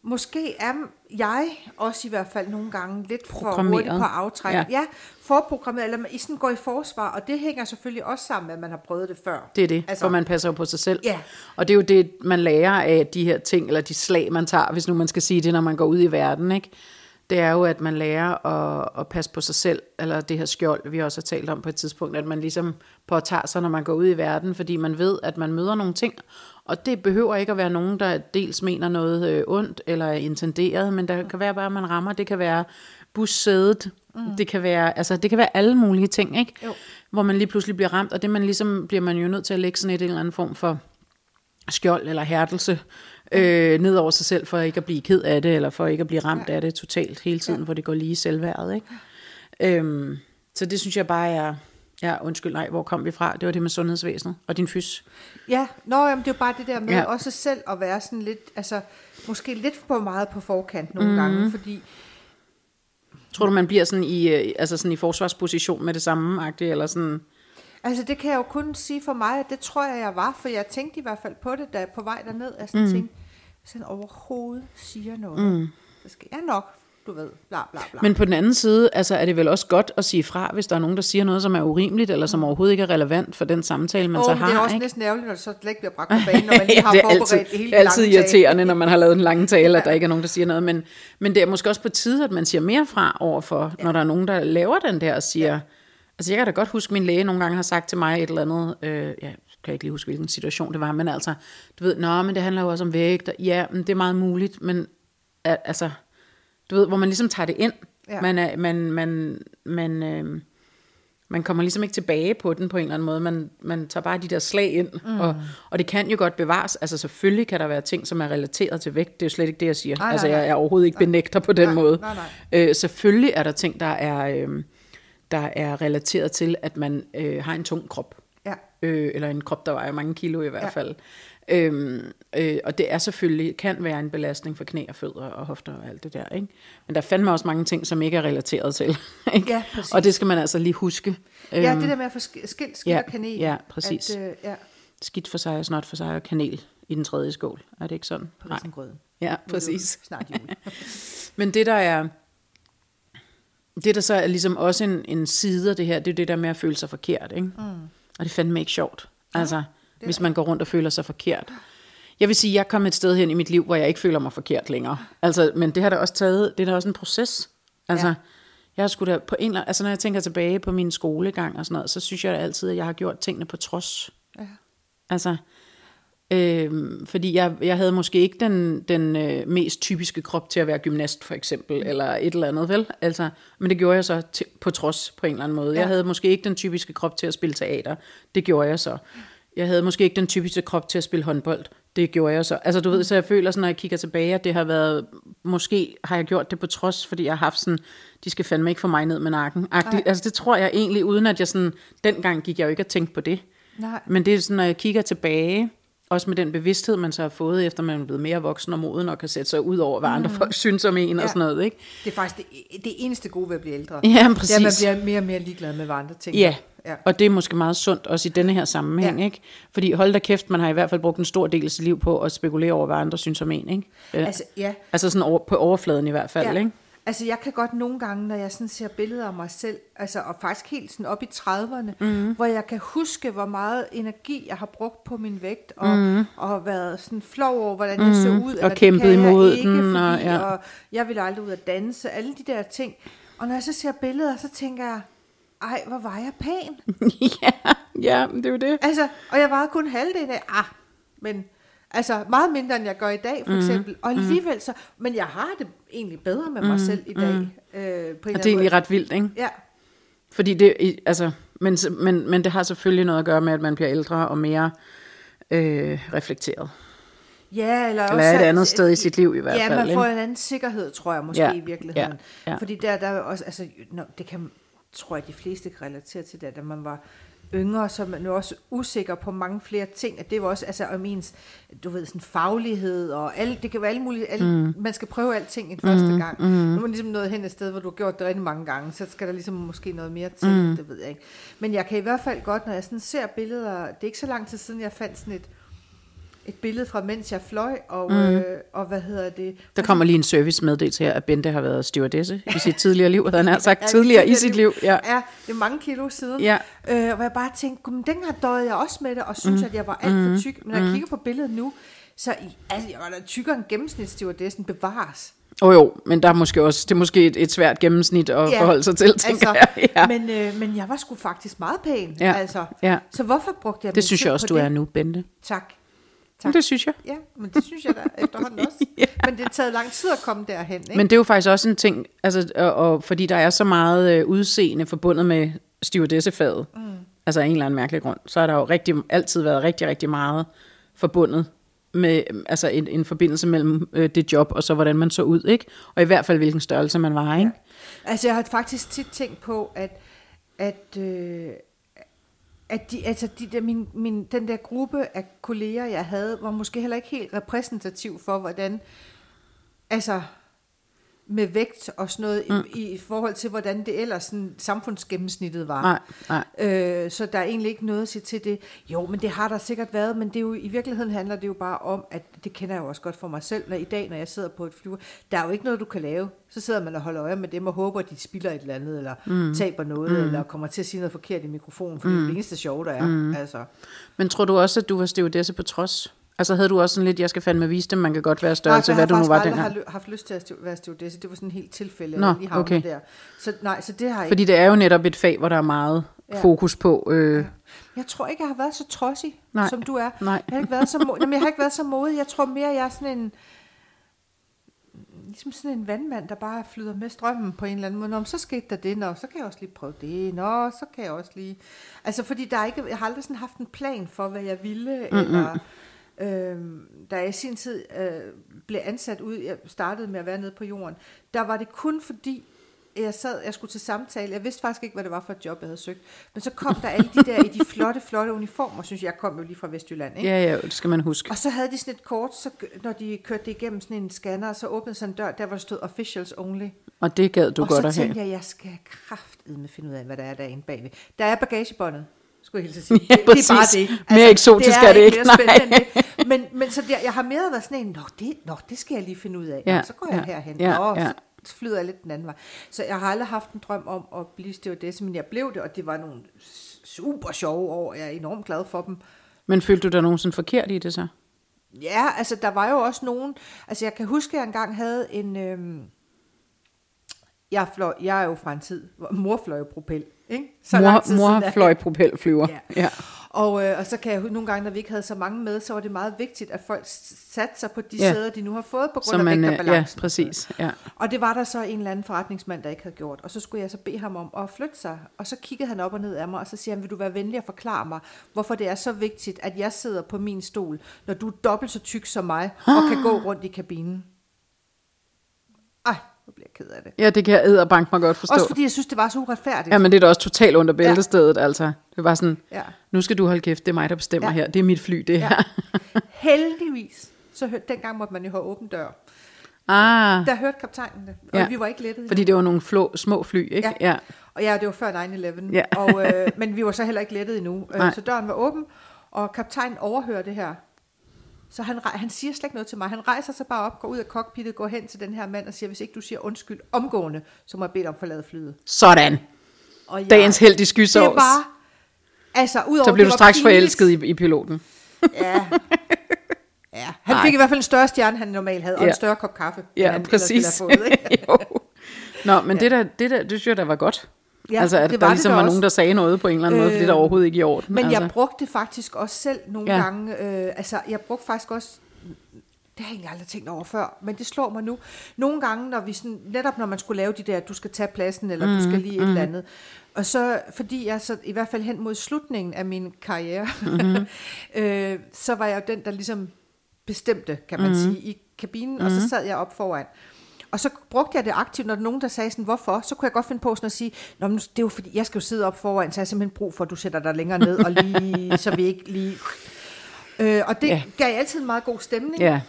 måske er jeg også i hvert fald nogle gange lidt for Programmeret. hurtig på aftræk. Ja. Ja. forprogrammeret, eller man- sådan går i forsvar, og det hænger selvfølgelig også sammen med, at man har prøvet det før. Det er det, altså, Altså- for man passer jo på sig selv. Ja. Og det er jo det, man lærer af de her ting, eller de slag, man tager, hvis nu man skal sige det, når man går ud i verden. Ikke? Det er jo, at man lærer at, at passe på sig selv, eller det her skjold, vi også har talt om på et tidspunkt, at man ligesom påtager sig, når man går ud i verden, fordi man ved, at man møder nogle ting, og det behøver ikke at være nogen, der dels mener noget øh, ondt eller er intenderet, men der kan være bare, at man rammer. Det kan være bussædet, mm. det kan være, altså det kan være alle mulige ting, ikke? Jo. hvor man lige pludselig bliver ramt, og det man ligesom, bliver man jo nødt til at lægge sådan et, en eller anden form for skjold eller hærdelse øh, ned over sig selv, for ikke at blive ked af det, eller for ikke at blive ramt af det totalt hele tiden, hvor det går lige i selvværdet. Ikke? Øhm, så det synes jeg bare er, ja undskyld, nej, hvor kom vi fra? Det var det med sundhedsvæsenet og din fys. Ja, nå, jamen, det er jo bare det der med Ja. ja. også selv at være sådan lidt, altså, måske lidt for meget på forkant nogle mm. gange, fordi Tror du, man bliver sådan i, øh, altså sådan i forsvarsposition med det samme, agtigt, eller sådan? Altså det kan jeg jo kun sige for mig, at det tror jeg, jeg var, for jeg tænkte i hvert fald på det, da jeg på vej derned, sådan mm. tænkte, hvis han overhovedet siger noget, mm. så skal jeg nok, du ved, bla bla bla. Men på den anden side, altså er det vel også godt at sige fra, hvis der er nogen, der siger noget, som er urimeligt, eller som overhovedet ikke er relevant for den samtale, man Åh, så har. det er også ikke? næsten ærgerligt, når det så slet ikke bliver bragt på (laughs) banen, når man lige har det er forberedt altid, det hele det er altid irriterende, når man har lavet en lang tale, at der ikke er nogen, der siger noget. Men, men det er måske også på tide, at man siger mere fra overfor, ja. når der er nogen, der laver den der og siger... Ja. Altså jeg kan da godt huske, at min læge nogle gange har sagt til mig et eller andet, øh, jeg kan ikke lige huske, hvilken situation det var, men altså, du ved, nå, men det handler jo også om vægt, og ja, men det er meget muligt, men al- altså, du ved, hvor man ligesom tager det ind. Ja. Man, er, man, man, man, øh, man kommer ligesom ikke tilbage på den på en eller anden måde. Man, man tager bare de der slag ind, mm. og, og det kan jo godt bevares. Altså selvfølgelig kan der være ting, som er relateret til vægt. Det er jo slet ikke det, jeg siger. Nej, nej, altså jeg nej. er overhovedet ikke benægter på den Nej, måde. nej, nej. Øh, selvfølgelig er der ting, der er, øh, der er relateret til, at man øh, har en tung krop. Ja. Øh, eller en krop, der vejer mange kilo i hvert Ja. fald. Øhm, øh, og det er selvfølgelig, kan være en belastning for knæ og fødder og hofter og alt det der. Ikke? Men der er fandme også mange ting, som ikke er relateret til. (laughs) Ikke? Ja, præcis. og det skal man altså lige huske. Ja, Øhm, det der med at få sk- skilt skidt ja, og kanel. ja, præcis. At, øh, ja, Skidt for sig og snot for sig og kanel i den tredje skål. Er det ikke sådan? på risengrøden. Ja, præcis. Snart jul. (laughs) Men det der er, det der så er ligesom også en, en side af det her, det er det der med at føle sig forkert, ikke? Mm. Og det fandme ikke sjovt. Altså, hvis man går rundt og føler sig forkert. Jeg vil sige, jeg kommet et sted hen i mit liv, hvor jeg ikke føler mig forkert længere. Altså, men det har da også taget, det er da også en proces. Altså, ja. Ja. jeg har sgu da på en eller altså når jeg tænker tilbage på min skolegang og sådan noget, så synes jeg da altid, at jeg har gjort tingene på trods. Ja. Altså, øh, fordi jeg, jeg havde måske ikke den, den øh, mest typiske krop til at være gymnast, for eksempel, mm. eller et eller andet, vel? Altså, men det gjorde jeg så til, på trods, på en eller anden måde. Ja. Jeg havde måske ikke den typiske krop til at spille teater. Det gjorde jeg så. Jeg havde måske ikke den typiske krop til at spille håndbold. Det gjorde jeg så. Altså, du ved, så jeg føler sådan, når jeg kigger tilbage, at det har været, måske har jeg gjort det på trods, fordi jeg har haft sådan, de skal fandme ikke få mig ned med nakken. Altså, det tror jeg egentlig, uden at jeg sådan, dengang gik jeg jo ikke at tænke på det. Nej. Men det er sådan, når jeg kigger tilbage, også med den bevidsthed, man så har fået, efter man er blevet mere voksen og moden, og kan sætte sig ud over, hvad andre folk synes om en og Ja. sådan noget, ikke? Det er faktisk det, det eneste gode ved at blive ældre. Ja, Det er, at man præcis. bliver mere og mere ligeglad med, hvad andre ting. Ja, ja. og det er måske meget sundt, også i denne her sammenhæng, Ja. ikke? Fordi hold da kæft, man har i hvert fald brugt en stor del af sit liv på at spekulere over, hvad andre synes om en, ikke? Altså, ja. altså sådan over, på overfladen i hvert fald, ja. ikke? Altså, jeg kan godt nogle gange, når jeg sådan ser billeder af mig selv, altså, og faktisk helt sådan op i 30'erne, Mhm. mm. hvor jeg kan huske, hvor meget energi jeg har brugt på min vægt, og, mm. og været sådan flov over, hvordan jeg så ud. eller det Mhm. kæmpet kan jeg imod ikke, den, Fordi, og- og, ja. og jeg vil aldrig ud at danse, alle de der ting. Og når jeg så ser billeder, så tænker jeg, ej, hvor var jeg pæn. (laughs) ja, ja, det er jo det. Altså, og jeg vejede kun halvdelen af, ah, men altså meget mindre, end jeg gør i dag, for eksempel. Og alligevel så, men jeg har det egentlig bedre med mig selv i dag. Øh, på en Og det er egentlig måde. ret vildt, ikke? Ja, Fordi det, altså, men, men, men det har selvfølgelig noget at gøre med, at man bliver ældre og mere øh, reflekteret. Ja, eller, Eller også et at- andet sted i sit liv i hvert ja, fald. man får ikke? en anden sikkerhed, tror jeg måske Ja, i virkeligheden. ja, ja. Fordi der, der er også, altså, nå, det kan, tror jeg, de fleste kan relatere til det, da man var yngre, så man jo også usikker på mange flere ting, at det var også, altså, om ens, du ved, sådan faglighed, og alle, det kan være alle mulige, alle, mm. man skal prøve alting en første gang. Mm. Nu er man ligesom nået hen et sted, hvor du har gjort det rigtig mange gange, så skal der ligesom måske noget mere til, mm. det ved jeg ikke. Men jeg kan i hvert fald godt, når jeg sådan ser billeder, det er ikke så lang tid siden, jeg fandt sådan et, et billede fra, mens jeg fløj, og, mm. øh, og hvad hedder det? Der kommer lige en servicemeddelelse her, at Bente har været stewardesse i sit (laughs) tidligere liv, havde han sagt Ja, tidligere i sit liv. Ja. Ja, det er mange kilo siden. Ja. Øh, hvor jeg bare tænkte, "Gud, men dengang døjede jeg også med det, og synes, mm. at jeg var alt for tyk. Men når jeg kigger på billedet nu, så altså, jeg var da tykkere end gennemsnitsstewardessen bevares. Oh, jo, men der er måske også, det er måske et, et svært gennemsnit at ja. forholde sig til, tænker altså, jeg. Ja. men, øh, men jeg var sgu faktisk meget pæn. Ja, Altså. ja. Så hvorfor brugte jeg Det synes jeg også, du er nu, Bente. Tak. Tak. Det synes jeg. Ja, men det synes jeg da efterhånden også. (laughs) Ja. Men det har taget lang tid at komme derhen. Ikke? Men det er jo faktisk også en ting, altså, og, og, fordi der er så meget øh, udseende forbundet med stewardessefaget, mm. altså af en eller anden mærkelig grund, så har der jo rigtig, altid været rigtig, rigtig meget forbundet med altså en, en forbindelse mellem øh, det job og så hvordan man så ud, ikke? Og i hvert fald hvilken størrelse man var, ikke? Altså, jeg har faktisk tit tænkt på, at, at, øh, at de, altså de der, min, min, den der gruppe af kolleger, jeg havde, var måske heller ikke helt repræsentativ for, hvordan, altså med vægt og sådan noget, mm. i, i forhold til, hvordan det ellers sådan, samfundsgennemsnittet var. Nej, nej. Øh, så der er egentlig ikke noget at sige til det. Jo, men det har der sikkert været, men det er jo, i virkeligheden handler det jo bare om, at det kender jeg jo også godt for mig selv, når i dag, når jeg sidder på et flyver, der er jo ikke noget, du kan lave. Så sidder man og holder øje med dem og håber, at de spiller et eller andet, eller mm. taber noget, mm. eller kommer til at sige noget forkert i mikrofonen, for mm. det er det eneste sjove, der er. Mm. Altså. Men tror du også, at du var stewardesse på trods? Altså havde du også sådan lidt, jeg skal fandme vise dem, man kan godt være Nej, størrelse, jeg hvad har du nu var dengang? har ly- haft lyst til at være stewardesse. Det var sådan helt tilfælde, Nå, jeg okay. der. Så nej, så det har jeg Fordi det er jo netop et fag, hvor der er meget Ja. fokus på... Øh, Jeg tror ikke, jeg har været så trodsig, Nej. som du er. Nej. Jeg har ikke været så, mo- Jamen, jeg har ikke været så modig. Jeg tror mere, jeg er sådan en... Ligesom sådan en vandmand, der bare flyder med strømmen på en eller anden måde. Nå, men så skete der det, nå, så kan jeg også lige prøve det, nå, så kan jeg også lige... Altså, fordi der er ikke, jeg har aldrig sådan haft en plan for, hvad jeg ville, mm-hmm. eller... Øhm, da jeg i sin tid øh, blev ansat ud, jeg startede med at være nede på jorden, der var det kun fordi, jeg sad, jeg skulle til samtale, jeg vidste faktisk ikke, hvad det var for et job, jeg havde søgt, men så kom der alle de der i de flotte, flotte uniformer, synes jeg, jeg kom jo lige fra Vestjylland, ikke? ja, ja, det skal man huske. Og så havde de sådan et kort, så, når de kørte det igennem sådan en scanner, så åbnede sådan en dør, der hvor der stod officials only. Og det gad du og godt så at have. tænkte jeg, jeg skal kraftedme finde ud af, hvad der er derinde bagved. Der er bagagebåndet, skulle jeg hilse sige. (laughs) Ja, det, det er bare det. Mere eksotisk er det ikke, mere nej. det. Men, men så der, jeg har mere været sådan en, nå det, nå, det skal jeg lige finde ud af. Nå, Ja, så går jeg ja, herhen. ja, Nå, ja. så flyder jeg lidt den anden vej. Så jeg har aldrig haft en drøm om at blive stewardesse, men jeg blev det, og det var nogle super sjove år. Jeg er enormt glad for dem. Men følte du dig nogensinde forkert i det så? Ja, altså der var jo også nogen, altså jeg kan huske, at jeg engang havde en, øhm, jeg, fløj, jeg er jo fra en tid, hvor mor fløj propel, ikke? lang mor tid mor siden fløj propelflyver. Ja. ja. Og, øh, og så kan jeg nogle gange, når vi ikke havde så mange med, så var det meget vigtigt, at folk satte sig på de Ja. ja. sæder, de nu har fået, på grund Så af man, vægt og øh, ja, balancen. præcis. Ja. Og det var der så en eller anden forretningsmand, der ikke havde gjort. Og så skulle jeg så bede ham om at flytte sig. Og så kiggede han op og ned af mig, og så siger han, vil du være venlig at forklare mig, hvorfor det er så vigtigt, at jeg sidder på min stol, når du er dobbelt så tyk som mig, og kan (gasps) gå rundt i kabinen. Ej, nu bliver jeg ked af det. ja, det kan jeg æderbank mig godt forstå. Også fordi jeg synes, det var så uretfærdigt. Ja, men det er da også totalt under bæltestedet, ja. altså. Det var sådan, Ja. nu skal du holde kæft, det er mig, der bestemmer Ja. her. Det er mit fly, det Ja. her. (laughs) Heldigvis, så hørte, dengang måtte man jo have åben dør. Ah, Der hørte kaptajnen det, og Ja. ja. vi var ikke lettet fordi det var nogle flå, små fly, ikke? Ja. Og ja, det var før 9-11. Ja. Og, øh, men vi var så heller ikke lettet endnu. Nej. Øh, så døren var åben, og kaptajnen overhører det her. Så han, han siger slet ikke noget til mig. Han rejser sig bare op, går ud af cockpittet, går hen til den her mand og siger, hvis ikke du siger undskyld omgående, så må jeg bede dig om at forlade flyet. Sådan. Og jeg, Dagens held i Det skysovs. var, altså udover Så blev du straks pinligt- forelsket i, i piloten. Ja. (laughs) ja. Han Nej. fik i hvert fald en større stjerne, han normalt havde, og Ja. en større kop kaffe, end Ja, han ellers ville præcis. fået, ikke? (laughs) jo. Nå, men ja. det, der, det der, det synes jeg, der var godt. Ja, altså, at det der var ligesom det da var også. nogen, der sagde noget på en eller anden øh, måde, fordi det er overhovedet ikke i orden. Men altså. jeg brugte det faktisk også selv nogle Ja. gange. Øh, altså, jeg brugte faktisk også... Det har jeg egentlig aldrig tænkt over før, men det slår mig nu. Nogle gange, når vi sådan, netop når man skulle lave de der, du skal tage pladsen, eller mm, du skal lige et eller andet. Og så, fordi jeg så, i hvert fald hen mod slutningen af min karriere, mm-hmm. (laughs) øh, så var jeg jo den, der ligesom bestemte, kan man mm-hmm. sige, i kabinen, mm-hmm. og så sad jeg op foran. Og så brugte jeg det aktivt, når der er nogen, der sagde sådan, hvorfor? Så kunne jeg godt finde på sådan at sige, Nå, men det er jo fordi, jeg skal jo sidde op foran, så jeg har simpelthen brug for, at du sætter dig længere ned, og lige, (laughs) så vi ikke lige... Øh, og det ja. gav altid en meget god stemning. Ja,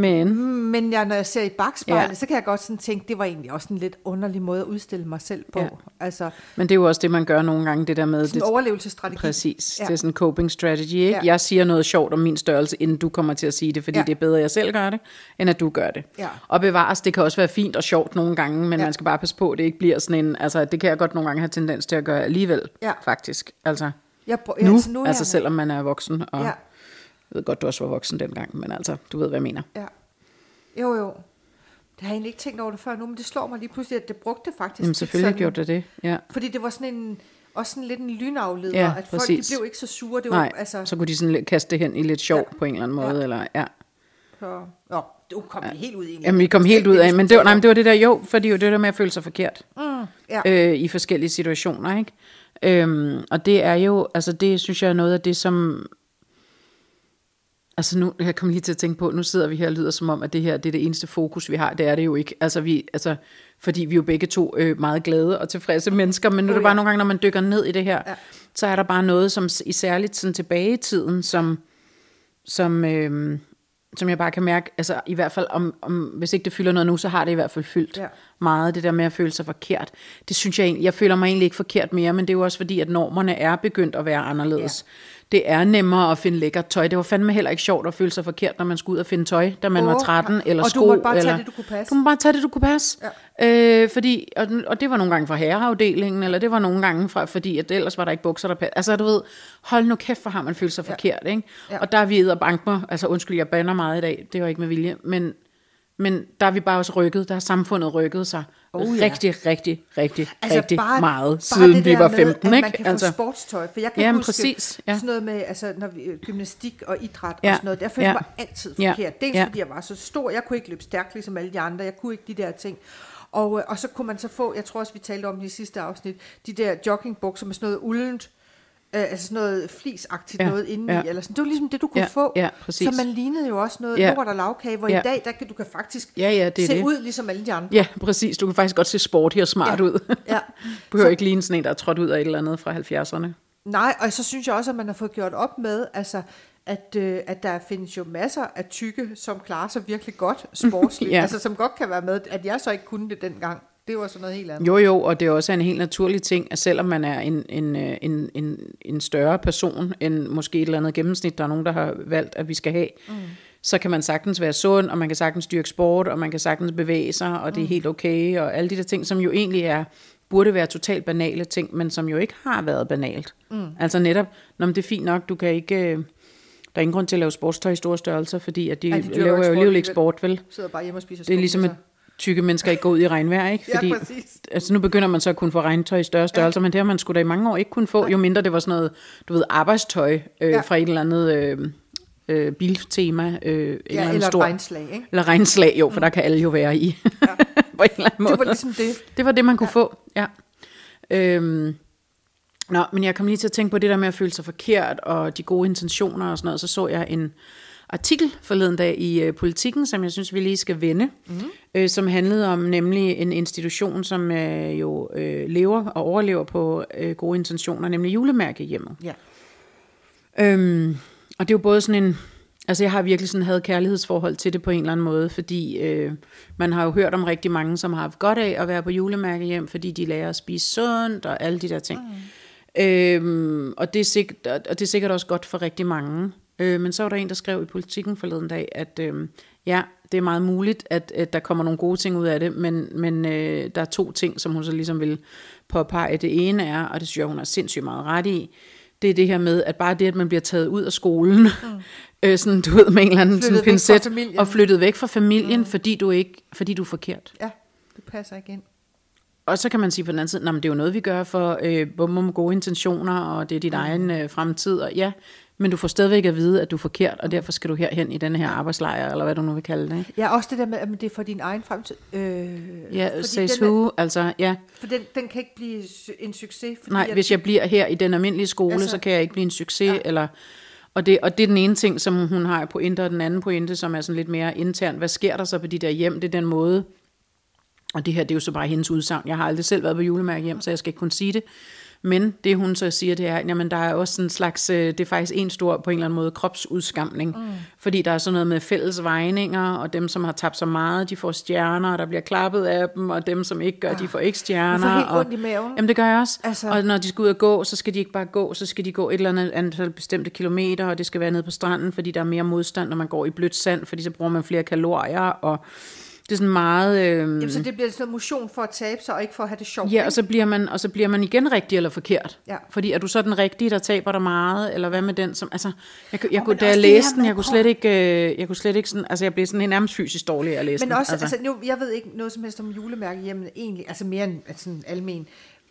men... Men jeg, når jeg ser i bagspejlet, Ja. så kan jeg godt sådan tænke, det var egentlig også en lidt underlig måde at udstille mig selv på. Ja. Altså Men det er jo også det, man gør nogle gange, det der med... sådan Det, overlevelsesstrategi. præcis, ja. Det er sådan en coping strategy, ikke? Ja. Jeg siger noget sjovt om min størrelse, inden du kommer til at sige det, fordi ja. Det er bedre, at jeg selv gør det, end at du gør det. Ja. Og bevares, det kan også være fint og sjovt nogle gange, men ja. Man skal bare passe på, at det ikke bliver sådan en... Altså, det kan jeg godt nogle gange have tendens til at gøre alligevel, Ja. faktisk. Altså, Jeg, brug- nu, altså, nu altså jeg, selvom man er voksen, og Ja. Jeg ved godt, du også var voksen dengang, men altså, du ved, hvad jeg mener. Ja. Jo, jo. Det har jeg egentlig ikke tænkt over det før nu, men det slår mig lige pludselig, at det brugte faktisk Jamen selvfølgelig sådan, gjorde det det, ja. Fordi det var sådan en, også sådan lidt en lynafleder, Ja, at folk præcis. de blev ikke så sure. Det Nej, var, altså, så kunne de sådan kaste det hen i lidt sjov ja. Ja. på en eller anden måde, ja. Ja. eller ja. så, nå, du kom ja. helt ud i en Jamen, vi kom helt ud af, men det var, nej, men det var det der, jo, fordi det det der med at føle sig forkert Mm, ja. øh, i forskellige situationer, ikke? Øhm, og det er jo, altså det synes jeg er noget af det, som, altså nu, jeg kommer lige til at tænke på, nu sidder vi her og lyder som om, at det her, det er det eneste fokus, vi har, det er det jo ikke, altså vi, altså, fordi vi er jo begge to øh, meget glade og tilfredse mennesker, men nu er det bare ja. nogle gange, når man dykker ned i det her, Ja. så er der bare noget, som i særligt sådan tilbage i tiden, som, som, øh, som jeg bare kan mærke, altså i hvert fald, om, om, hvis ikke det fylder noget nu, så har det i hvert fald fyldt. Ja. meget, det der med at føle sig forkert. Det synes jeg egentlig, jeg føler mig egentlig ikke forkert mere, men det er jo også fordi, at normerne er begyndt at være anderledes. Ja. Det er nemmere at finde lækkert tøj. Det var fandme heller ikke sjovt at føle sig forkert, når man skulle ud og finde tøj, da man Åh, var 13, eller og du sko. måtte bare tage eller, det, du kunne passe. Du må bare tage det, du kunne passe. Ja. Øh, fordi, og, og det var nogle gange fra herreafdelingen, eller det var nogle gange fra, fordi at ellers var der ikke bukser, der passede. Altså du ved, hold nu kæft, for har man følt sig ja. forkert. Ikke? Ja. Og der er vi og bank mig, altså undskyld, jeg bander meget i dag, det var ikke med vilje, men, men der er vi bare også rykket, der har samfundet rykket sig Oh, ja. rigtig, rigtig, rigtig, altså, rigtig bare, meget, bare siden vi var med, 15. at ikke? man kan altså, få sportstøj, for jeg kan Jamen, huske præcis, ja. sådan noget med, altså, når vi, øh, gymnastik og idræt Ja, og sådan noget, der følte ja. mig altid Ja, forkert. Dels ja. fordi jeg var så stor, jeg kunne ikke løbe stærkt ligesom alle de andre, jeg kunne ikke de der ting. Og, øh, og så kunne man så få, jeg tror også, vi talte om det i sidste afsnit, de der joggingbukser med sådan noget uldent, øh, altså sådan noget flisagtigt Ja, noget indeni, ja. eller sådan. Det var ligesom det, du kunne Ja, få. ja, præcis. Så man lignede jo også noget Ja. lort og lavkage, hvor Ja. i dag, der kan du kan faktisk Ja, ja, det se det. ud ligesom alle de andre. Ja, præcis. Du kan faktisk godt se sporty og smart Ja. ud. (laughs) Ja. Behøver Så- ikke ligne sådan en, der er trådt ud af et eller andet fra 70'erne. Nej, og så synes jeg også, at man har fået gjort op med, altså, at, øh, at der findes jo masser af tykke, som klarer sig virkelig godt sportsligt. (laughs) Ja. Altså, som godt kan være med, at jeg så ikke kunne det dengang. Det var sådan noget helt andet. Jo, jo, og det er også en helt naturlig ting, at selvom man er en, en, øh, en, en, en større person end måske et eller andet gennemsnit, der er nogen, der har valgt, at vi skal have, mm. så kan man sagtens være sund, og man kan sagtens dyrke sport, og man kan sagtens bevæge sig, og det er helt okay, og alle de der ting, som jo egentlig er burde være totalt banale ting, men som jo ikke har været banalt. Mm. Altså netop, når det er fint nok, du kan ikke... øh, Der er ingen grund til at lave sportstøj i store størrelser, fordi at de, Ej, de laver jo alligevel ikke sport, vel? Sidder bare hjemme og spiser Det er ligesom, skumnisser. Tykke mennesker ikke går ud i regnvejr, ikke? Ja, Fordi, præcis. altså nu begynder man så at kunne få regntøj i større størrelser, ja. men det har man sgu da i mange år ikke kunne få, jo mindre det var sådan noget, du ved, arbejdstøj øh, ja. Ja. fra et eller andet øh, øh, biltema. Øh, eller, Ja, eller et stor, regnslag, ikke? Eller regnslag, jo, for der kan alle jo være i. (laughs) på en eller anden måde. Det var ligesom det. Det var det, man kunne ja. få, ja. Øhm, nå, men jeg kom lige til at tænke på det der med at føle sig forkert, og de gode intentioner og sådan noget. Så så jeg en artikel forleden dag i øh, Politiken, som jeg synes, vi lige skal vende, mm. øh, som handlede om nemlig en institution, som øh, jo øh, lever og overlever på øh, gode intentioner, nemlig julemærkehjemmet. Ja. Øhm, og det er jo både sådan en, altså jeg har virkelig sådan havde kærlighedsforhold til det på en eller anden måde, fordi øh, man har jo hørt om rigtig mange, som har haft godt af at være på julemærkehjem, fordi de lærer at spise sundt og alle de der ting. Mm. Øhm, og, det er sikkert, og det er sikkert også godt for rigtig mange. Øh, men så var der en, der skrev i politikken forleden dag, at øh, ja, det er meget muligt, at, at der kommer nogle gode ting ud af det, men, men øh, der er to ting, som hun så ligesom vil påpege. Det ene er, og det synes jeg, hun har sindssygt meget ret i, det er det her med, at bare det, at man bliver taget ud af skolen, mm. (laughs) øh, sådan, du ved, med en eller anden Flyttet sådan pincet, og flyttet væk fra familien, mm. fordi, du ikke, fordi du er forkert. Ja, du passer ikke ind. og så kan man sige på den anden side, men det er jo noget, vi gør for øh, med gode intentioner, og det er dit mm. egen øh, fremtid, og ja, men du får stadigvæk at vide, at du er forkert, og derfor skal du herhen i denne her arbejdslejr, eller hvad du nu vil kalde det. Ikke? Ja, også det der med, at det er for din egen fremtid. Øh, ja, says who, altså, ja. For den, den kan ikke blive en succes. Fordi Nej, at, hvis jeg bliver her i den almindelige skole, altså, så kan jeg ikke blive en succes, ja. eller... Og det, og det er den ene ting, som hun har pointe, og den anden pointe, som er sådan lidt mere intern. Hvad sker der så på de der hjem? Det er den måde, og det her, det er jo så bare hendes udsagn. Jeg har aldrig selv været på julemærke hjem, så jeg skal ikke kunne sige det. Men det hun så siger, det er, jamen der er også en slags, øh, det er faktisk en stor på en eller anden måde kropsudskamning. Mm. Fordi der er sådan noget med fælles vejninger, og dem som har tabt så meget, de får stjerner, og der bliver klappet af dem, og dem som ikke gør, de får ikke stjerner. Jeg får helt og, i maven. Jamen det gør jeg også. Altså. Og når de skal ud og gå, så skal de ikke bare gå, så skal de gå et eller andet antal bestemte kilometer, og det skal være nede på stranden, fordi der er mere modstand, når man går i blødt sand, fordi så bruger man flere kalorier, og det er sådan meget... Øh... Jamen, så det bliver sådan motion for at tabe sig, og ikke for at have det sjovt. Ja, og så, bliver man, og så bliver man igen rigtig eller forkert. Ja. Fordi er du så den rigtige, der taber dig meget, eller hvad med den, som... Altså, jeg, jeg, jeg kunne, da jeg læste den, jeg kunne slet ikke... Øh, jeg kunne slet ikke sådan... Altså, jeg blev sådan en nærmest fysisk dårlig at læse Men også, den, altså. altså nu, jeg ved ikke noget som helst om julemærke hjemme, egentlig, altså mere end altså, almen.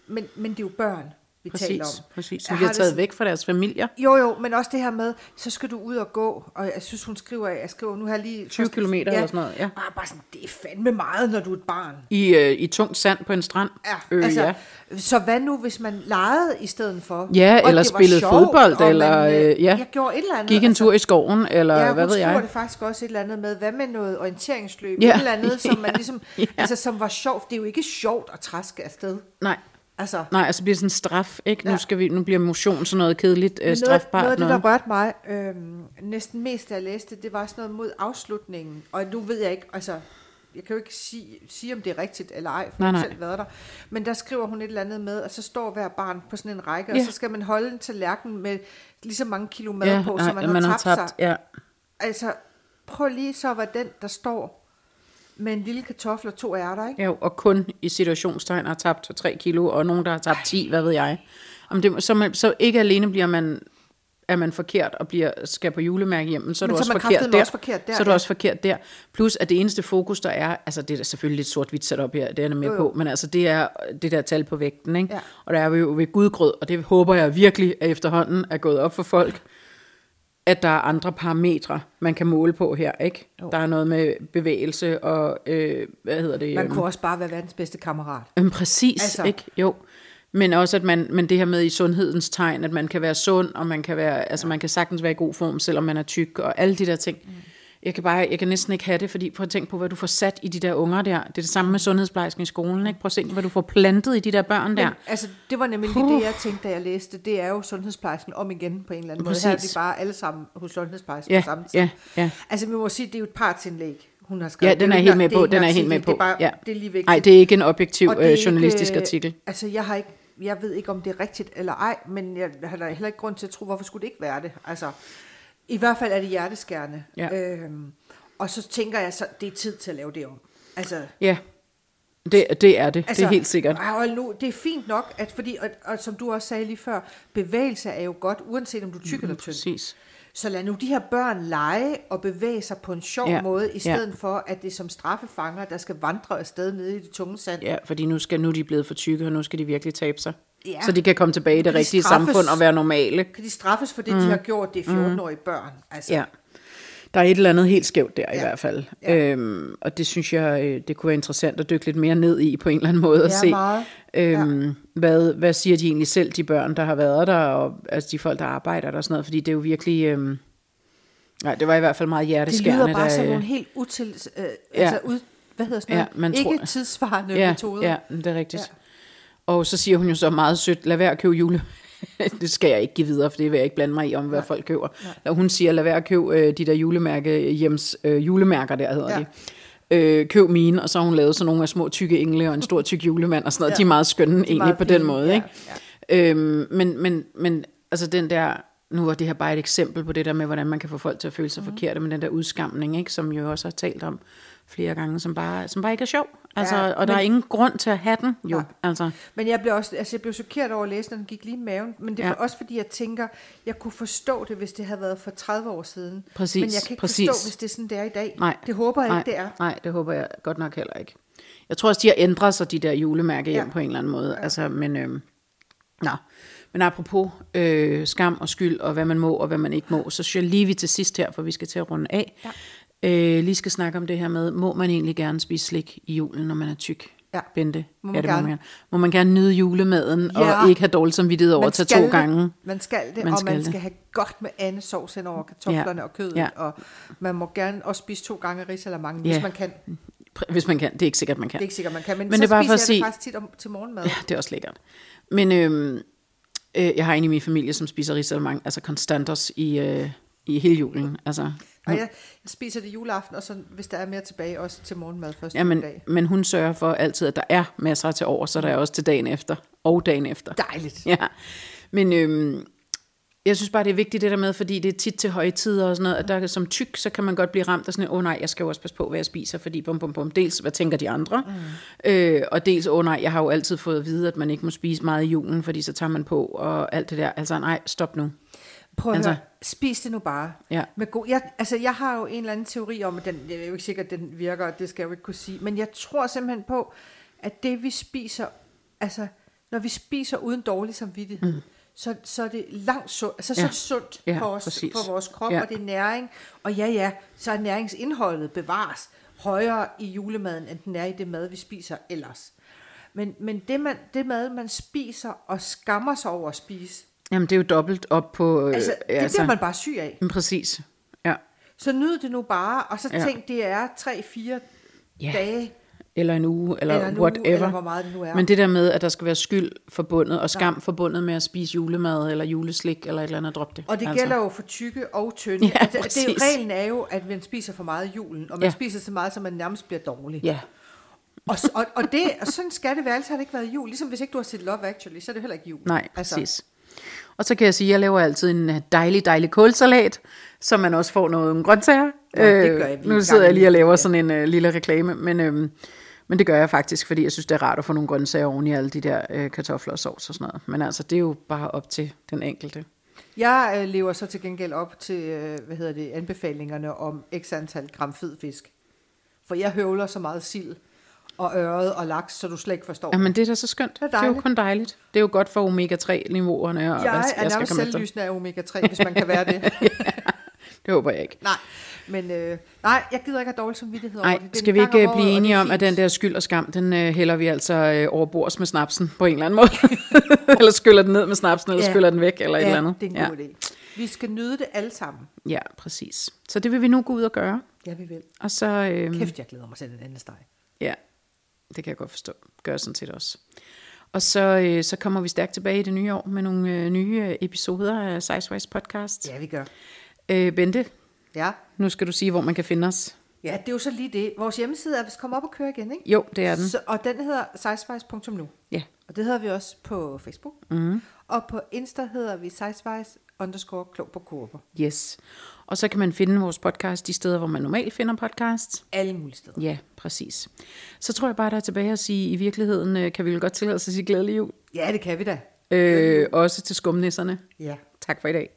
Men, men det er jo børn vi præcis, taler om. Præcis, som har taget væk fra deres familier. Jo, jo, men også det her med, så skal du ud og gå, og jeg synes, hun skriver, jeg skriver, nu har lige... 20 km ja, eller sådan noget, ja. Og bare sådan, det er fandme meget, når du er et barn. I, øh, i tungt sand på en strand. Ja, øh, altså, ja. Så hvad nu, hvis man legede i stedet for? Ja, eller spillede sjovt, fodbold, eller man, øh, ja. jeg gjorde et eller andet. Gik en tur altså, i skoven, eller ja, hvad ved jeg. Ja, det faktisk også et eller andet med, hvad med noget orienteringsløb, ja. et eller andet, (laughs) som man ligesom, ja. altså som var sjovt. Det er jo ikke sjovt at træske afsted. Nej. Altså, Nej, altså bliver sådan en straf, ikke? Ja. Nu, skal vi, nu bliver motion sådan noget kedeligt øh, strafbart. Noget af det, der rørte mig øh, næsten mest, da jeg læste, det var sådan noget mod afslutningen. Og nu ved jeg ikke, altså, jeg kan jo ikke sige, sige om det er rigtigt eller ej, for nej, har selv været der. Men der skriver hun et eller andet med, og så står hver barn på sådan en række, ja. og så skal man holde en tallerken med lige så mange kilo mad ja, på, som man, man har tabt, har tabt sig. Ja. Altså, prøv lige så, hvad den, der står med en lille kartoffel og to ærter, ikke? Ja, og kun i situationstegn har tabt 3 kilo, og nogen, der har tabt 10, hvad ved jeg. Om det, så, man, så ikke alene bliver man er man forkert og bliver, skal på julemærke hjem, så er men du også forkert der. Også forkert der. Så er du ja. også forkert der. Plus at det eneste fokus, der er, altså det er selvfølgelig lidt sort-hvidt sat op her, det er jeg med jo, jo. på, men altså det er det der tal på vægten, ikke? Ja. Og der er vi jo ved gudgrød, og det håber jeg virkelig, at efterhånden er gået op for folk, at der er andre parametre, man kan måle på her, ikke? Jo. Der er noget med bevægelse og, øh, hvad hedder det? Man øhm, kunne også bare være verdens bedste kammerat. Øh, præcis, altså. ikke? Jo. Men også, at man, men det her med i sundhedens tegn, at man kan være sund, og man kan være, altså man kan sagtens være i god form, selvom man er tyk, og alle de der ting. Mm jeg kan, bare, jeg kan næsten ikke have det, fordi prøv at tænke på, hvad du får sat i de der unger der. Det er det samme med sundhedsplejersken i skolen. Ikke? Prøv at se, hvad du får plantet i de der børn der. Men, altså, det var nemlig uh. det, jeg tænkte, da jeg læste. Det er jo sundhedsplejersken om igen på en eller anden Præcis. måde. Her er vi bare alle sammen hos sundhedsplejersken ja, på samme tid. Ja, ja. Altså, vi må sige, det er jo et partsindlæg hun har skrevet. Ja, den er, er helt med på. Den er helt med på. Det er, bare, ja. det er lige vigtigt. Nej, det er ikke en objektiv øh, journalistisk ikke, artikel. Altså, jeg har ikke jeg ved ikke, om det er rigtigt eller ej, men jeg har heller ikke grund til at tro, hvorfor skulle det ikke være det? Altså, i hvert fald er det hjerteskærende. Ja. Øhm, og så tænker jeg så, det er tid til at lave det om. Altså, ja, det, det er det. Altså, det er altså, helt sikkert. Og nu, det er fint nok, at fordi, og, og som du også sagde lige før, bevægelse er jo godt, uanset om du er tyk mm, eller tynd. Præcis. Så lad nu de her børn lege og bevæge sig på en sjov ja. måde, i stedet ja. for, at det er som straffefanger, der skal vandre afsted nede i det tunge sand. Ja, fordi nu, skal, nu er de blevet for tykke, og nu skal de virkelig tabe sig. Ja. Så de kan komme tilbage i det rigtige straffes, samfund og være normale. Kan de straffes for det, mm. de har gjort, det er 14-årige mm. børn? Altså. Ja. Der er et eller andet helt skævt der ja. i hvert fald. Ja. Øhm, og det synes jeg, øh, det kunne være interessant at dykke lidt mere ned i på en eller anden måde. At ja, se, meget. Øhm, ja. hvad, hvad siger de egentlig selv, de børn, der har været der, og altså de folk, der arbejder der og sådan noget. Fordi det er jo virkelig... Øhm, nej, det var i hvert fald meget hjerteskærende. Det lyder bare som nogle helt util... Øh, ja. altså ud, hvad hedder sådan noget? Ja, man ikke tror, tidsvarende ja, metoder. Ja, det er rigtigt. Ja. Og så siger hun jo så meget sødt, lad være at købe jule, (laughs) det skal jeg ikke give videre, for det vil jeg ikke blande mig i, om hvad ja. folk køber. Ja. Hun siger, lad være at købe øh, de der julemærke, hjems øh, julemærker der, hedder ja. de. Øh, køb mine, og så har hun lavet sådan nogle af små tykke engle og en stor tyk julemand og sådan noget. Ja. De er meget skønne er egentlig meget på fine. den måde. Ja. Ikke? Ja. Øhm, men, men, men altså den der, nu var det her bare et eksempel på det der med, hvordan man kan få folk til at føle sig mm. forkerte, men den der udskamning, ikke, som jo også har talt om flere gange, som bare, som bare ikke er sjov. Altså, ja, og der men, er ingen grund til at have den, jo. Ja. Altså. Men jeg blev også, altså jeg blev chokeret over at læse, når den gik lige i maven. Men det var ja. også fordi, jeg tænker, jeg kunne forstå det, hvis det havde været for 30 år siden. Præcis, Men jeg kan ikke præcis. forstå, hvis det er sådan, det er i dag. Nej, det håber jeg nej, ikke, det er. Nej, det håber jeg godt nok heller ikke. Jeg tror også, de har ændret sig, de der julemærke hjem Ja. på en eller anden måde. Ja. Altså, men, øh, nå. men apropos øh, skam og skyld, og hvad man må og hvad man ikke må, så synes jeg lige vi til sidst her, for vi skal til at runde af, ja. Øh, lige skal snakke om det her med, må man egentlig gerne spise slik i julen, når man er tyk? Ja. Bente, Må man ja, det må gerne. man gerne. Må man gerne nyde julemaden, ja. Og ikke have dårligt samvittighed over at tage to det. gange? Man skal det, Man og skal man det. skal have godt med andesovs hen over kartoflerne Ja. og kødet, Ja. og man må gerne også spise to gange risalamande, Ja. hvis man kan. Det Hvis man kan. Det er ikke sikkert, man kan. er ikke sikkert, man kan, men, Men så det er bare spiser for at jeg sige- det faktisk tit om, til morgenmad. Ja, det er også lækkert. Men øhm, øh, jeg har en i min familie, som spiser risalemang, altså konstantos i, øh, i hele julen. Altså, Og jeg, jeg spiser det juleaften, og så hvis der er mere tilbage, også til morgenmad første ja, men, dag. men hun sørger for altid, at der er masser til over, så der er også til dagen efter og dagen efter. Dejligt. Ja, men øhm, jeg synes bare, det er vigtigt det der med, fordi det er tit til højtider og sådan noget, at der som tyk, så kan man godt blive ramt af sådan, åh oh, nej, jeg skal jo også passe på, hvad jeg spiser, fordi bum, bum, bum, dels, hvad tænker de andre, mm. øh, og dels, åh oh, nej, jeg har jo altid fået at vide, at man ikke må spise meget i julen, fordi så tager man på, og alt det der. Altså nej, stop nu. Prøv at Altså- høre, spis det nu bare. Ja. Med god, jeg, altså, jeg har jo en eller anden teori om, at den, jeg er jo ikke sikker, at den virker, det skal jeg jo ikke kunne sige, men jeg tror simpelthen på, at det vi spiser, altså, når vi spiser uden dårlig samvittighed, mm. så, så er det langt sundt, altså, så Ja. er det sundt Ja, for, os, præcis. for vores krop, Ja. og det er næring, og ja, ja, så er næringsindholdet bevares højere i julemaden, end den er i det mad, vi spiser ellers. Men, men det, man, det mad, man spiser og skammer sig over at spise, Jamen, det er jo dobbelt op på... Øh, altså, det altså, bliver man bare syg af. Men præcis. Ja. Så nyd det nu bare, og så Ja. tænk, det er 3-4 Ja. dage, Eller en uge, eller, eller en uge, whatever. eller hvor meget det nu er. Men det der med, at der skal være skyld forbundet, og skam forbundet med at spise julemad, eller juleslik, eller et eller andet, drop det. og det altså. gælder jo for tykke og tynde. Ja, Altså, det, reglen er jo, at man spiser for meget i julen, og man Ja. ja. spiser så meget, så man nærmest bliver dårlig. Ja, Og, og, og, det, og sådan skal det være, ellers har det ikke været jul. Ligesom hvis ikke du har set Love Actually, så er det heller ikke jul. nej, præcis. Og så kan jeg sige, at jeg laver altid en øh, dejlig, dejlig kålsalat, så man også får noget grøntsager. Nå, det gør jeg, er nu sidder jeg lige og laver ja. sådan en uh, lille reklame, men, øhm, men det gør jeg faktisk, fordi jeg synes, det er rart at få nogle grøntsager oven i alle de der øh, kartofler og sovs og sådan noget. Men altså, det er jo bare op til den enkelte. Jeg øh, lever så til gengæld op til, øh, hvad hedder det, anbefalingerne om x antal gram fed fisk. For jeg høvler så meget sild og øret og laks, så du slet ikke forstår. Jamen, det er da så skønt. Det er det er jo kun dejligt. Det er jo godt for omega-3-niveauerne. Og jeg hvad er skal nærmest selvlysende af omega-3, hvis man kan være det. (laughs) Det håber jeg ikke. Nej, men øh, nej, jeg gider ikke have dårlig samvittighed over Nej, det. det. er skal vi ikke om blive året, det enige er om, at den der skyld og skam, den øh, hælder vi altså øh, over bords med snapsen på en eller anden måde? (laughs) eller skyller den ned med snapsen, eller Ja. skyller den væk, eller et ja, eller andet? det er en ja. god idé. Vi skal nyde det alle sammen. ja, præcis. Så det vil vi nu gå ud og gøre. Ja, vi vil. Og så, øh, Kæft, jeg glæder mig til den anden steg. ja, det kan jeg godt forstå. Gør jeg sådan set også. Og så, øh, så kommer vi stærkt tilbage i det nye år med nogle øh, nye episoder af Sizewise Podcast. Ja, vi gør. Øh, Bente, Ja. nu skal du sige, hvor man kan finde os. ja, det er jo så lige det. Vores hjemmeside er vist kommet op og køre igen, ikke? Jo, det er den. Så, og den hedder sizewise.nu. Ja, Og det hedder vi også på Facebook. Mm. Og på Insta hedder vi sizewise underscore klog på kurver. yes. Og så kan man finde vores podcast de steder, hvor man normalt finder podcasts. Alle mulige steder. Ja, præcis. Så tror jeg bare, der er tilbage at sige, i virkeligheden øh, kan vi vel godt tillade os at sige glædelig jul. Ja, det kan vi da. Øh, også til skumnisserne. Ja. Tak for i dag.